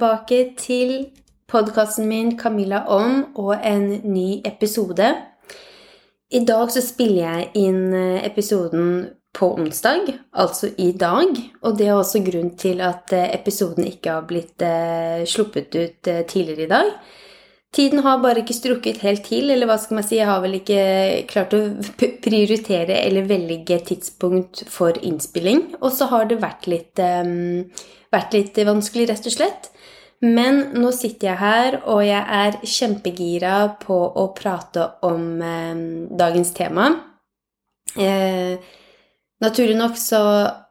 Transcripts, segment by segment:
tilbake til podkasten min 'Camilla om' og en ny episode. I dag så spiller jeg inn eh, episoden på onsdag, altså i dag. Og det er også grunn til at eh, episoden ikke har blitt eh, sluppet ut tidligere i dag. Tiden har bare ikke strukket helt til, eller hva skal man si, jeg har vel ikke klart å prioritere eller velge tidspunkt for innspilling. Og så har det vært litt, um, vært litt vanskelig, rett og slett. Men nå sitter jeg her, og jeg er kjempegira på å prate om eh, dagens tema. Eh, Naturlig nok så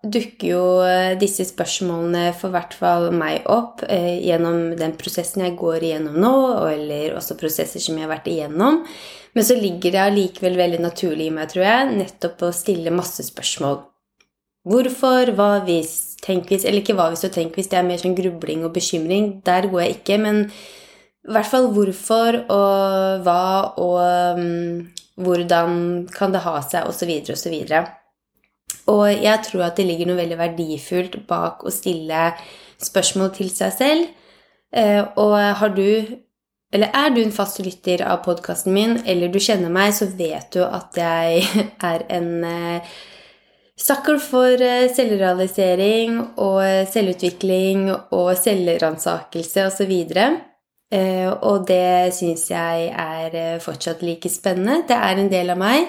dukker jo eh, disse spørsmålene for hvert fall meg opp eh, gjennom den prosessen jeg går igjennom nå, eller også prosesser som jeg har vært igjennom. Men så ligger det allikevel veldig naturlig i meg, tror jeg, nettopp å stille masse spørsmål. Hvorfor, hva hvis, tenk hvis Eller ikke hva hvis og tenk hvis, det er mer sånn grubling og bekymring. Der går jeg ikke, men i hvert fall hvorfor og hva og um, hvordan kan det ha seg, osv., osv. Og jeg tror at det ligger noe veldig verdifullt bak å stille spørsmål til seg selv. Eh, og har du eller er du en fast lytter av podkasten min, eller du kjenner meg, så vet du at jeg er en eh, sucker for eh, selvrealisering og selvutvikling og selvransakelse osv. Og det syns jeg er fortsatt like spennende. Det er en del av meg.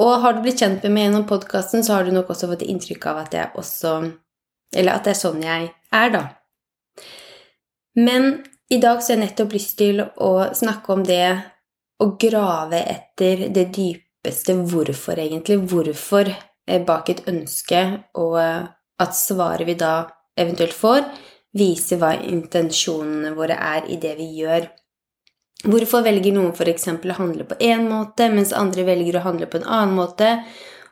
Og har du blitt kjent med meg gjennom podkasten, så har du nok også fått inntrykk av at jeg også Eller at det er sånn jeg er, da. Men i dag så har jeg nettopp lyst til å snakke om det å grave etter det dypeste hvorfor, egentlig. Hvorfor bak et ønske, og at svaret vi da eventuelt får, viser hva intensjonene våre er i det vi gjør. Hvorfor velger noen f.eks. å handle på én måte, mens andre velger å handle på en annen måte?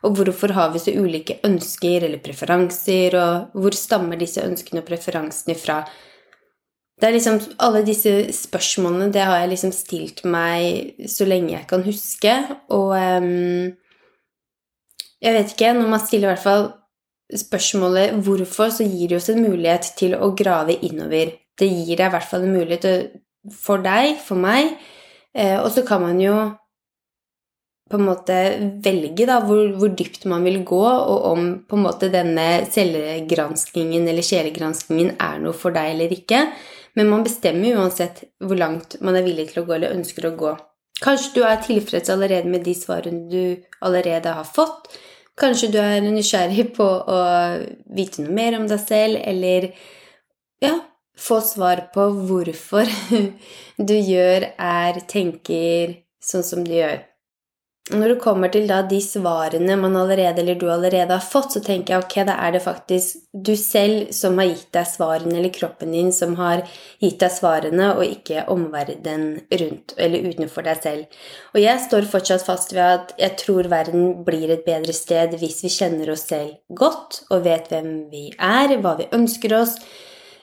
Og hvorfor har vi så ulike ønsker eller preferanser, og hvor stammer disse ønskene og preferansene fra? Det er liksom Alle disse spørsmålene det har jeg liksom stilt meg så lenge jeg kan huske, og um, Jeg vet ikke Når man stiller i hvert fall spørsmålet 'hvorfor', så gir det oss en mulighet til å grave innover. Det gir deg i hvert fall en mulighet for deg, for meg. Eh, og så kan man jo på en måte velge da, hvor, hvor, dypt man vil gå, og om på en måte denne selvgranskingen eller sjelegranskingen er noe for deg eller ikke. Men man bestemmer uansett hvor langt man er villig til å gå eller ønsker å gå. Kanskje du er tilfreds allerede med de svarene du allerede har fått. Kanskje du er nysgjerrig på å vite noe mer om deg selv, eller ja, få svar på hvorfor du gjør, er, tenker sånn som du gjør. Når det kommer til da de svarene man allerede eller du allerede har fått, så tenker jeg ok, da er det faktisk du selv som har gitt deg svarene, eller kroppen din som har gitt deg svarene, og ikke omverdenen rundt eller utenfor deg selv. Og jeg står fortsatt fast ved at jeg tror verden blir et bedre sted hvis vi kjenner oss selv godt og vet hvem vi er, hva vi ønsker oss,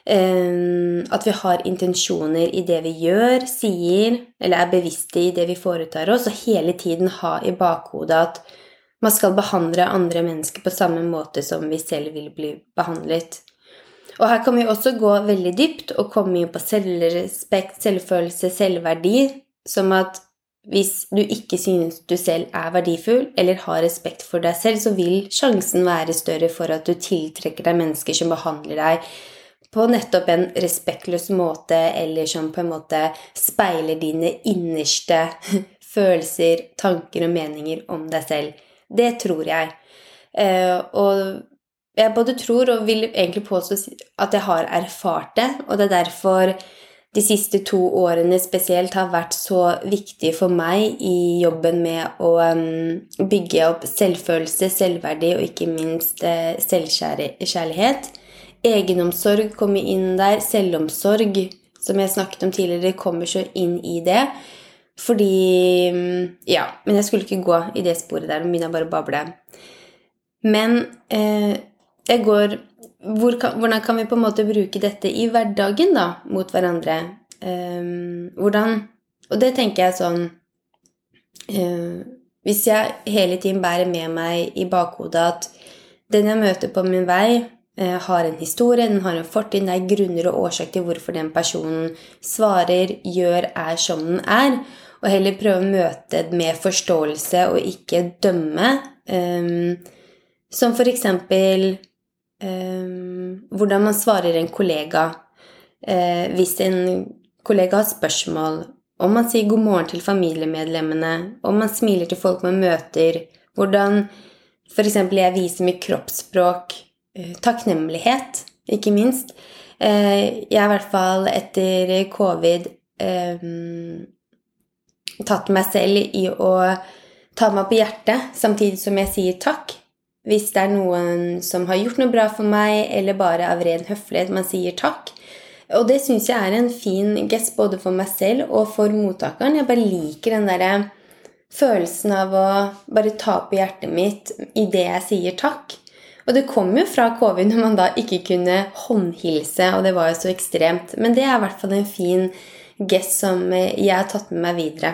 at vi har intensjoner i det vi gjør, sier, eller er bevisste i det vi foretar oss, og hele tiden ha i bakhodet at man skal behandle andre mennesker på samme måte som vi selv vil bli behandlet. Og her kan vi også gå veldig dypt og komme inn på selvrespekt, selvfølelse, selvverdi, som at hvis du ikke synes du selv er verdifull eller har respekt for deg selv, så vil sjansen være større for at du tiltrekker deg mennesker som behandler deg på nettopp en respektløs måte, eller som på en måte speiler dine innerste følelser, tanker og meninger om deg selv. Det tror jeg. Eh, og jeg både tror og vil egentlig påstå at jeg har erfart det, og det er derfor de siste to årene spesielt har vært så viktig for meg i jobben med å bygge opp selvfølelse, selvverdi og ikke minst eh, selvkjærlighet. Egenomsorg kommer inn der. Selvomsorg, som jeg snakket om tidligere, kommer så inn i det. Fordi Ja, men jeg skulle ikke gå i det sporet der. Nå begynner jeg bare å bable. Men eh, jeg går hvor kan, Hvordan kan vi på en måte bruke dette i hverdagen da, mot hverandre? Eh, hvordan Og det tenker jeg sånn eh, Hvis jeg hele tiden bærer med meg i bakhodet at den jeg møter på min vei, har en historie, den har en fortid, det er grunner og årsak til hvorfor den personen svarer, gjør, er som den er. Og heller prøve å møte med forståelse og ikke dømme. Um, som for eksempel um, hvordan man svarer en kollega. Uh, hvis en kollega har spørsmål, om man sier god morgen til familiemedlemmene, om man smiler til folk man møter, hvordan f.eks. jeg viser mitt kroppsspråk takknemlighet, ikke minst. Uh, jeg har i hvert fall etter covid um, tatt meg selv i å ta meg på hjertet, samtidig som jeg sier takk. Hvis det er noen som har gjort noe bra for meg, eller bare av ren høflighet man sier takk. Og det syns jeg er en fin gest både for meg selv og for mottakeren. Jeg bare liker den derre følelsen av å bare ta på hjertet mitt idet jeg sier takk. Og det kom jo fra covid når man da ikke kunne håndhilse, og det var jo så ekstremt. Men det er i hvert fall en fin gest som jeg har tatt med meg videre.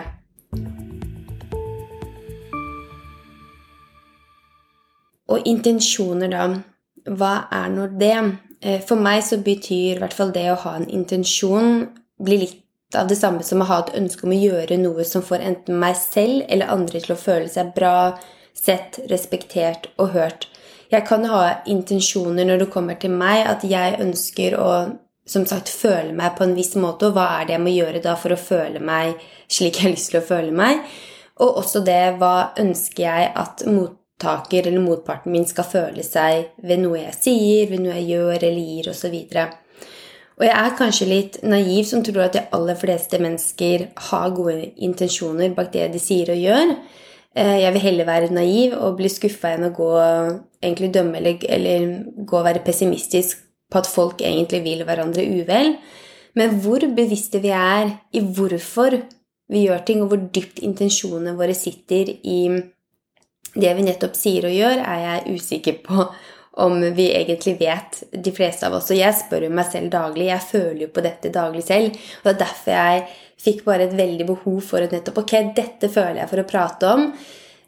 Og intensjoner, da. Hva er nå det? Eh, for meg så betyr i hvert fall det å ha en intensjon bli litt av det samme som å ha et ønske om å gjøre noe som får enten meg selv eller andre til å føle seg bra, sett, respektert og hørt. Jeg kan ha intensjoner når det kommer til meg, at jeg ønsker å som sagt føle meg på en viss måte, og hva er det jeg må gjøre da for å føle meg slik jeg har lyst til å føle meg? Og også det hva ønsker jeg at mottaker eller motparten min skal føle seg ved noe jeg sier, ved noe jeg gjør eller gir, osv. Og jeg er kanskje litt naiv som tror at de aller fleste mennesker har gode intensjoner bak det de sier og gjør. Eh, jeg vil heller være naiv og bli skuffa enn å gå egentlig dømme eller, eller gå og være pessimistisk på at folk egentlig vil hverandre uvel, men hvor bevisste vi er i hvorfor vi gjør ting, og hvor dypt intensjonene våre sitter i det vi nettopp sier og gjør, er jeg usikker på om vi egentlig vet, de fleste av oss. Og jeg spør jo meg selv daglig. Jeg føler jo på dette daglig selv. Og det er derfor jeg fikk bare et veldig behov for å nettopp Ok, dette føler jeg for å prate om.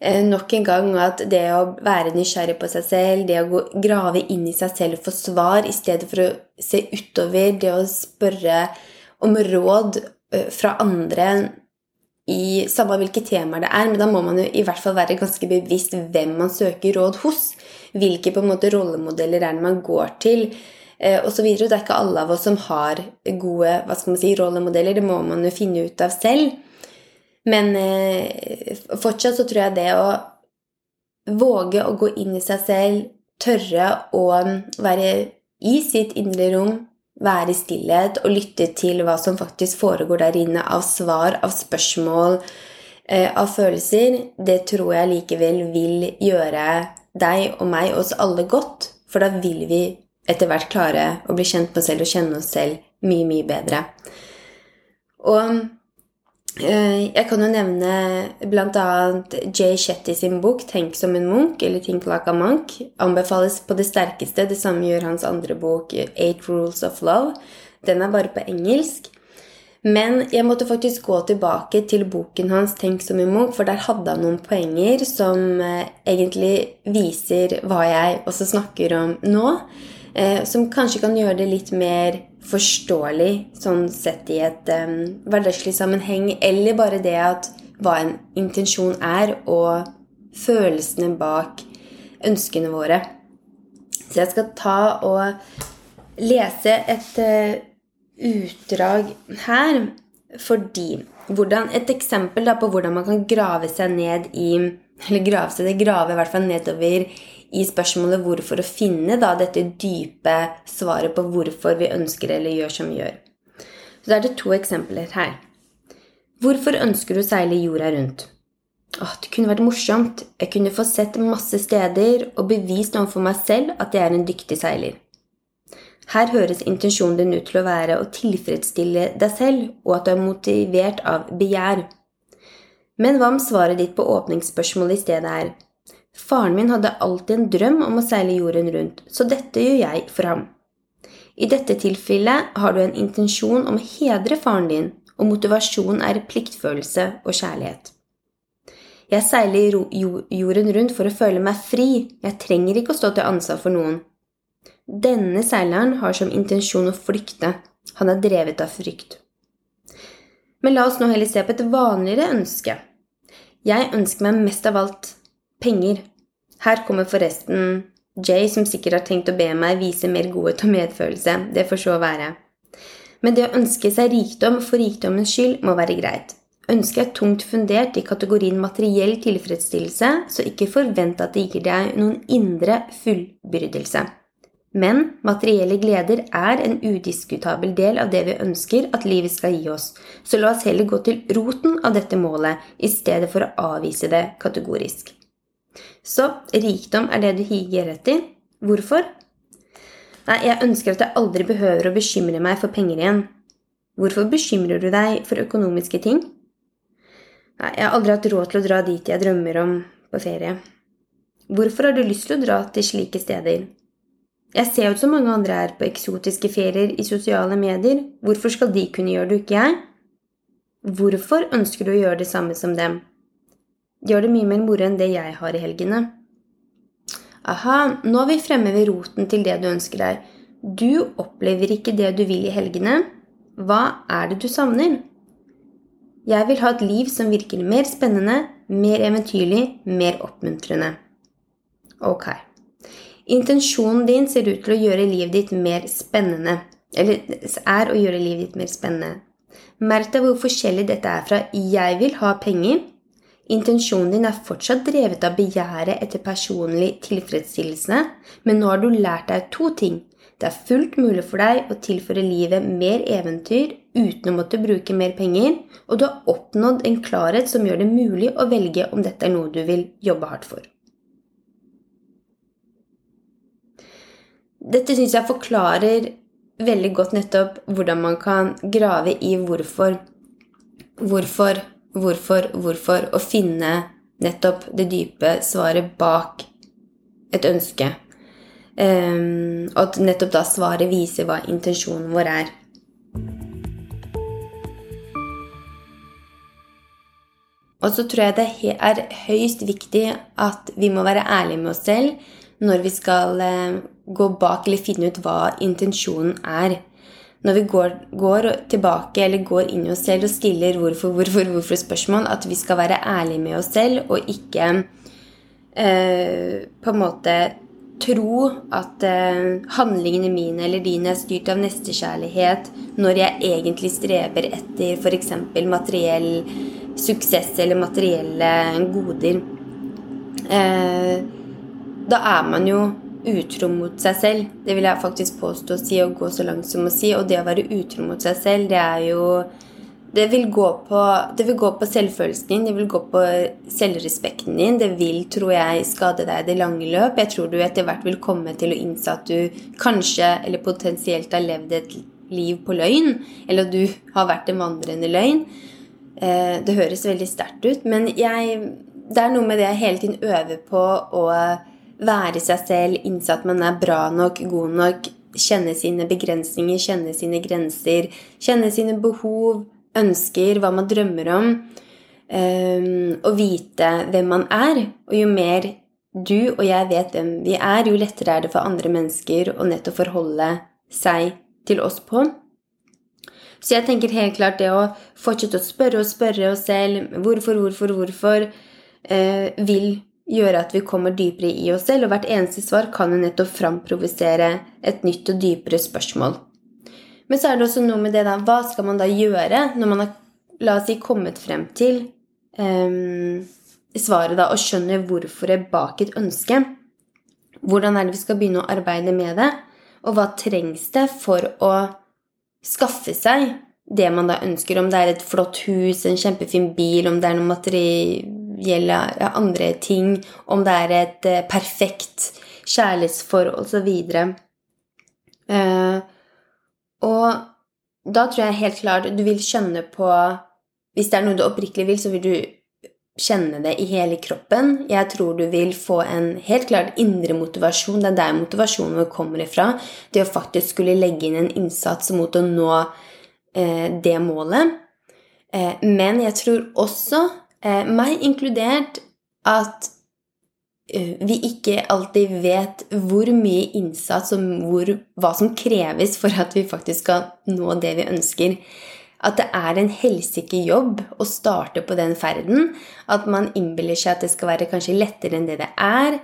Eh, nok en gang at det å være nysgjerrig på seg selv, det å gå, grave inn i seg selv og få svar i stedet for å se utover, det å spørre om råd eh, fra andre i samme hvilke temaer det er, men da må man jo i hvert fall være ganske bevisst hvem man søker råd hos. Hvilke på en måte rollemodeller er det man går til, og så videre. Det er ikke alle av oss som har gode hva skal man si, rollemodeller. Det må man jo finne ut av selv. Men eh, fortsatt så tror jeg det å våge å gå inn i seg selv, tørre å være i sitt indre rom, være i stillhet og lytte til hva som faktisk foregår der inne av svar, av spørsmål, eh, av følelser, det tror jeg likevel vil gjøre deg og meg og oss alle godt. For da vil vi etter hvert klare å bli kjent med oss selv og kjenne oss selv mye, mye bedre. Og Eh, jeg kan jo nevne bl.a. Jay Shetty sin bok 'Tenk som en munk' eller 'Think like a monk'. Anbefales på det sterkeste. Det samme gjør hans andre bok 'Eight Rules of Love'. Den er bare på engelsk. Men jeg måtte faktisk gå tilbake til boken hans 'Tenk som en munk', for der hadde han noen poenger som eh, egentlig viser hva jeg også snakker om nå. Eh, som kanskje kan gjøre det litt mer forståelig sånn sett i et um, hverdagslig sammenheng, eller bare det at hva en intensjon er, og følelsene bak ønskene våre. Så jeg skal ta og lese et utdrag her fordi hvordan, Et eksempel på hvordan man kan grave seg ned i Eller grave seg, det grave i hvert fall nedover i spørsmålet hvorfor å finne da dette dype svaret på hvorfor vi ønsker eller gjør som vi gjør. Så da er det to eksempler her. Hvorfor ønsker du å seile jorda rundt? Åh, det kunne vært morsomt. Jeg kunne få sett masse steder og bevist overfor meg selv at jeg er en dyktig seiler. Her høres intensjonen din ut til å være å tilfredsstille deg selv, og at du er motivert av begjær. Men hva om svaret ditt på åpningsspørsmålet i stedet er Faren min hadde alltid en drøm om å seile jorden rundt, så dette gjør jeg for ham. I dette tilfellet har du en intensjon om å hedre faren din, og motivasjonen er pliktfølelse og kjærlighet. Jeg seiler jorden rundt for å føle meg fri, jeg trenger ikke å stå til ansvar for noen. Denne seileren har som intensjon å flykte. Han er drevet av frykt. Men la oss nå heller se på et vanligere ønske. Jeg ønsker meg mest av alt penger. Her kommer forresten Jay, som sikkert har tenkt å be meg vise mer godhet og medfølelse. Det får så være. Men det å ønske seg rikdom for rikdommens skyld må være greit. Ønsket er tungt fundert i kategorien materiell tilfredsstillelse, så ikke forvent at det gir deg noen indre fullbyrdelse. Men materielle gleder er en udiskutabel del av det vi ønsker at livet skal gi oss, så la oss heller gå til roten av dette målet i stedet for å avvise det kategorisk. Så rikdom er det du higer etter. Hvorfor? Nei, jeg ønsker at jeg aldri behøver å bekymre meg for penger igjen. Hvorfor bekymrer du deg for økonomiske ting? Nei, jeg har aldri hatt råd til å dra dit jeg drømmer om på ferie. Hvorfor har du lyst til å dra til slike steder? Jeg ser jo som mange andre er på eksotiske ferier i sosiale medier. Hvorfor skal de kunne gjøre det, ikke jeg? Hvorfor ønsker du å gjøre det samme som dem? Gjør det mye mer moro enn det jeg har i helgene. Aha, nå er vi fremme ved roten til det du ønsker deg. Du opplever ikke det du vil i helgene. Hva er det du savner? Jeg vil ha et liv som virker mer spennende, mer eventyrlig, mer oppmuntrende. Ok. Intensjonen din ser ut til å gjøre livet ditt mer spennende. Eller er å gjøre livet ditt mer spennende. Merk deg hvor forskjellig dette er fra 'jeg vil ha penger' Intensjonen din er fortsatt drevet av begjæret etter personlig tilfredsstillelse, men nå har du lært deg to ting. Det er fullt mulig for deg å tilføre livet mer eventyr uten å måtte bruke mer penger, og du har oppnådd en klarhet som gjør det mulig å velge om dette er noe du vil jobbe hardt for. Dette syns jeg forklarer veldig godt nettopp hvordan man kan grave i hvorfor. Hvorfor hvorfor, hvorfor, og finne nettopp det dype svaret bak et ønske. Um, og at nettopp da svaret viser hva intensjonen vår er. Og så tror jeg det er høyst viktig at vi må være ærlige med oss selv når vi skal eh, gå bak eller finne ut hva intensjonen er når vi går, går, tilbake eller går inn i oss selv og stiller hvorfor, hvorfor, hvorfor spørsmål, at vi skal være ærlige med oss selv og ikke eh, på en måte tro at eh, handlingene mine eller dine er styrt av nestekjærlighet når jeg egentlig streber etter f.eks. materiell suksess eller materielle goder. Eh, da er man jo utro mot seg selv. Det vil jeg faktisk påstå å si og gå så langt som å si. Og det å være utro mot seg selv, det er jo det vil, gå på, det vil gå på selvfølelsen din, det vil gå på selvrespekten din. Det vil, tror jeg, skade deg i det lange løp. Jeg tror du etter hvert vil komme til å innse at du kanskje eller potensielt har levd et liv på løgn. Eller at du har vært en vandrende løgn. Eh, det høres veldig sterkt ut, men jeg, det er noe med det jeg hele tiden øver på å være seg selv, innse at man er bra nok, god nok, kjenne sine begrensninger, kjenne sine grenser, kjenne sine behov, ønsker, hva man drømmer om, um, og vite hvem man er. Og jo mer du og jeg vet hvem vi er, jo lettere er det for andre mennesker å nettopp forholde seg til oss på. Så jeg tenker helt klart det å fortsette å spørre og spørre oss selv hvorfor, hvorfor, hvorfor, eh, vil gjøre at vi kommer dypere i oss selv, og hvert eneste svar kan jo nettopp framprovosere et nytt og dypere spørsmål. Men så er det også noe med det da, hva skal man da gjøre når man har la oss si, kommet frem til um, svaret da, og skjønner hvorfor det er bak et ønske? Hvordan er det vi skal begynne å arbeide med det? Og hva trengs det for å skaffe seg det man da ønsker? Om det er et flott hus, en kjempefin bil, om det er noe materiell gjelder andre ting, om det er et eh, perfekt kjærlighetsforhold osv. Eh, og da tror jeg helt klart du vil kjenne på Hvis det er noe du oppriktig vil, så vil du kjenne det i hele kroppen. Jeg tror du vil få en helt klart indre motivasjon. Det er der motivasjonen vår kommer ifra. Det å faktisk skulle legge inn en innsats mot å nå eh, det målet. Eh, men jeg tror også meg inkludert, at eh, vi ikke alltid vet hvor mye innsats og hvor, hva som kreves for at vi faktisk skal nå det vi ønsker. At det er en helsike jobb å starte på den ferden. At man innbiller seg at det skal være kanskje lettere enn det det er.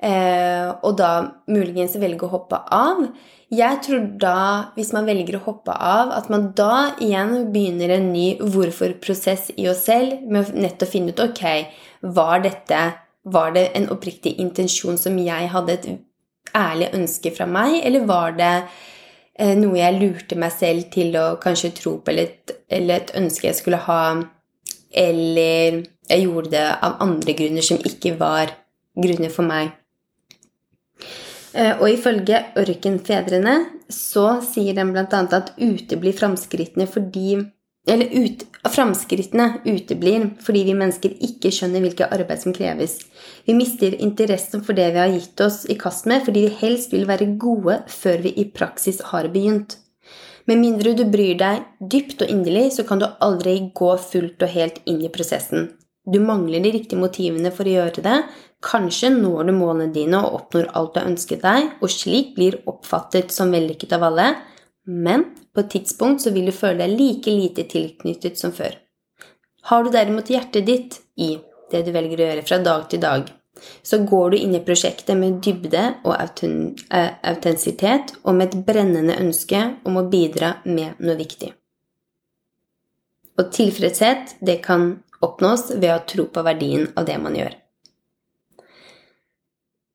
Eh, og da muligens velge å hoppe av. Jeg tror da, hvis man velger å hoppe av, at man da igjen begynner en ny hvorfor-prosess i oss selv med nettopp å finne ut ok, var dette var det en oppriktig intensjon som jeg hadde et ærlig ønske fra meg, eller var det eh, noe jeg lurte meg selv til å kanskje tro på, eller et, eller et ønske jeg skulle ha, eller jeg gjorde det av andre grunner som ikke var grunner for meg? Eh, og ifølge Ørkenfedrene så sier den bl.a. at uteblir framskrittene fordi eller ut, framskrittene uteblir fordi vi mennesker ikke skjønner hvilket arbeid som kreves. Vi mister interessen for det vi har gitt oss i kast med, fordi vi helst vil være gode før vi i praksis har begynt. Med mindre du bryr deg dypt og inderlig, så kan du aldri gå fullt og helt inn i prosessen. Du mangler de riktige motivene for å gjøre det. Kanskje når du målene dine og oppnår alt du har ønsket deg, og slik blir oppfattet som vellykket av alle, men på et tidspunkt så vil du føle deg like lite tilknyttet som før. Har du derimot hjertet ditt i det du velger å gjøre fra dag til dag, så går du inn i prosjektet med dybde og eh, autentisitet og med et brennende ønske om å bidra med noe viktig. Og tilfredshet, det kan oppnås ved å tro på verdien av det man gjør.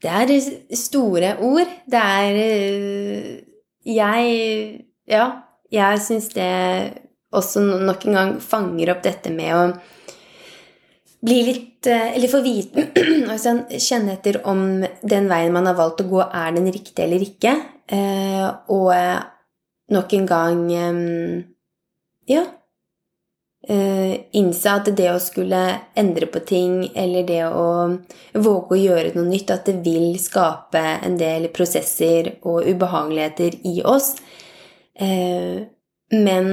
Det er store ord. Det er eh, Jeg Ja, jeg syns det også nok en gang fanger opp dette med å bli litt eh, Eller få vite altså Kjenne etter om den veien man har valgt å gå, er den riktige eller ikke. Eh, og nok en gang Ja, innse at det å skulle endre på ting, eller det å våge å gjøre noe nytt, at det vil skape en del prosesser og ubehageligheter i oss. Uh, men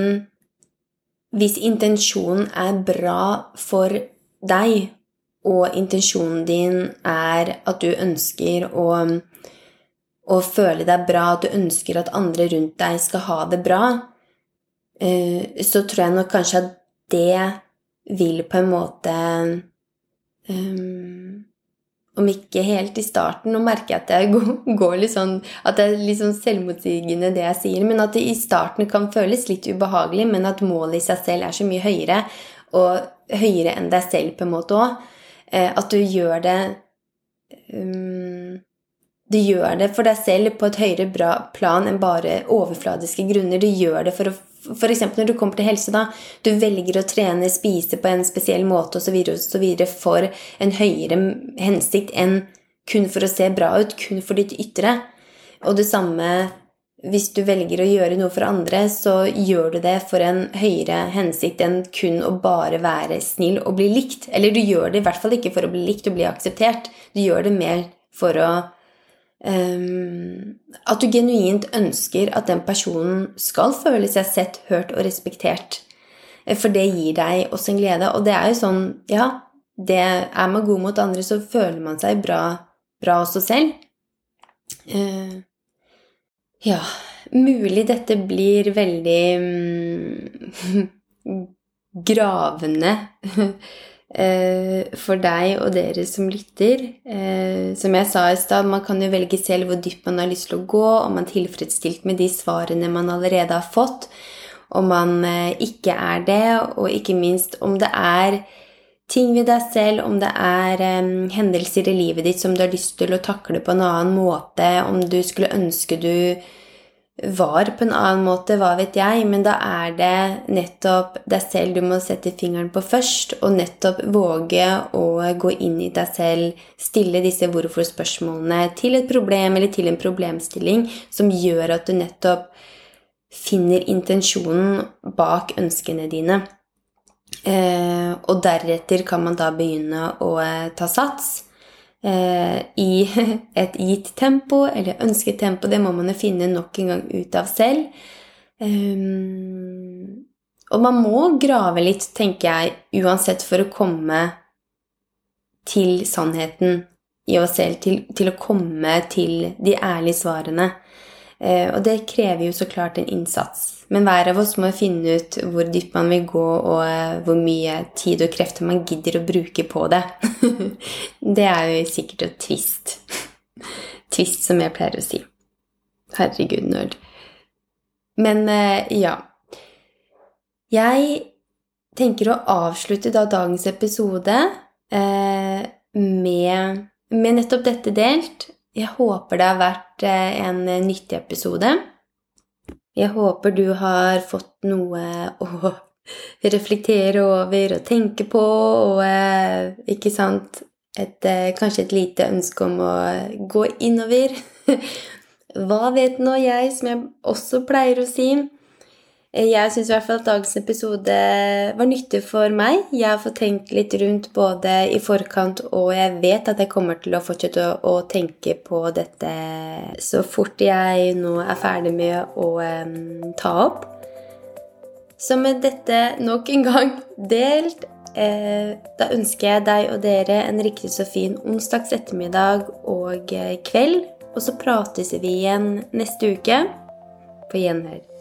hvis intensjonen er bra for deg, og intensjonen din er at du ønsker å, å føle deg bra, at du ønsker at andre rundt deg skal ha det bra, eh, så tror jeg nok kanskje at det vil på en måte um, Om ikke helt i starten Nå merker jeg at jeg går litt sånn At det er litt sånn selvmotsigende, det jeg sier. Men at det i starten kan føles litt ubehagelig, men at målet i seg selv er så mye høyere. Og høyere enn deg selv, på en måte òg. Eh, at du gjør det um, du gjør det for deg selv på et høyere plan enn bare overfladiske grunner. Du gjør det for å F.eks. når du kommer til helse, da. Du velger å trene, spise på en spesiell måte osv. for en høyere hensikt enn kun for å se bra ut, kun for ditt ytre. Og det samme hvis du velger å gjøre noe for andre, så gjør du det for en høyere hensikt enn kun å bare være snill og bli likt. Eller du gjør det i hvert fall ikke for å bli likt og bli akseptert. Du gjør det mer for å um, At du genuint ønsker at den personen skal føle seg sett, hørt og respektert. Eh, for det gir deg også en glede. Og det er jo sånn Ja, det er man god mot andre, så føler man seg bra, bra også selv. Uh, ja Mulig dette blir veldig um, gravende for deg og dere som lytter. Eh, som jeg sa i stad, man kan jo velge selv hvor dypt man har lyst til å gå, om man er tilfredsstilt med de svarene man allerede har fått, om man eh, ikke er det, og ikke minst om det er ting ved deg selv, om det er hendelser i livet ditt som du har lyst til å takle på en annen måte, om du skulle ønske du var på en annen måte, hva vet jeg, men da er det nettopp deg selv du må sette fingeren på først, og nettopp våge å gå inn i deg selv, stille disse hvorfor-spørsmålene til et problem eller til en problemstilling som gjør at du nettopp finner intensjonen bak ønskene dine. Eh, og deretter kan man da begynne å eh, ta sats i et gitt tempo, eller ønsket tempo. Det må man jo finne nok en gang ut av selv. Um, og man må grave litt, tenker jeg, uansett for å komme til sannheten i oss selv til, til å komme til de ærlige svarene. Eh, og det krever jo så klart en innsats. Men hver av oss må finne ut hvor dypt man vil gå, og eh, hvor mye tid og krefter man gidder å bruke på det. det er jo sikkert et tvist. Tvist, som jeg pleier å si. Herregud, nerd. Men eh, ja. Jeg tenker å avslutte da dagens episode eh, med, med, nettopp dette delt. Jeg håper det har vært eh, en nyttig episode. Jeg håper du har fått noe å reflektere over og tenke på, og eh, ikke sant et, eh, Kanskje et lite ønske om å gå innover. Hva vet nå jeg, som jeg også pleier å si? Eh, jeg syns i hvert fall at dagens episode var nyttig for meg. Jeg har fått tenkt litt rundt både i forkant, og jeg vet at jeg kommer til å fortsette å, å tenke på dette så fort jeg nå er ferdig med å um, ta opp. Så med dette nok en gang delt, eh, da ønsker jeg deg og dere en riktig så fin onsdags ettermiddag og eh, kveld. Og så prates vi igjen neste uke. På gjenhør.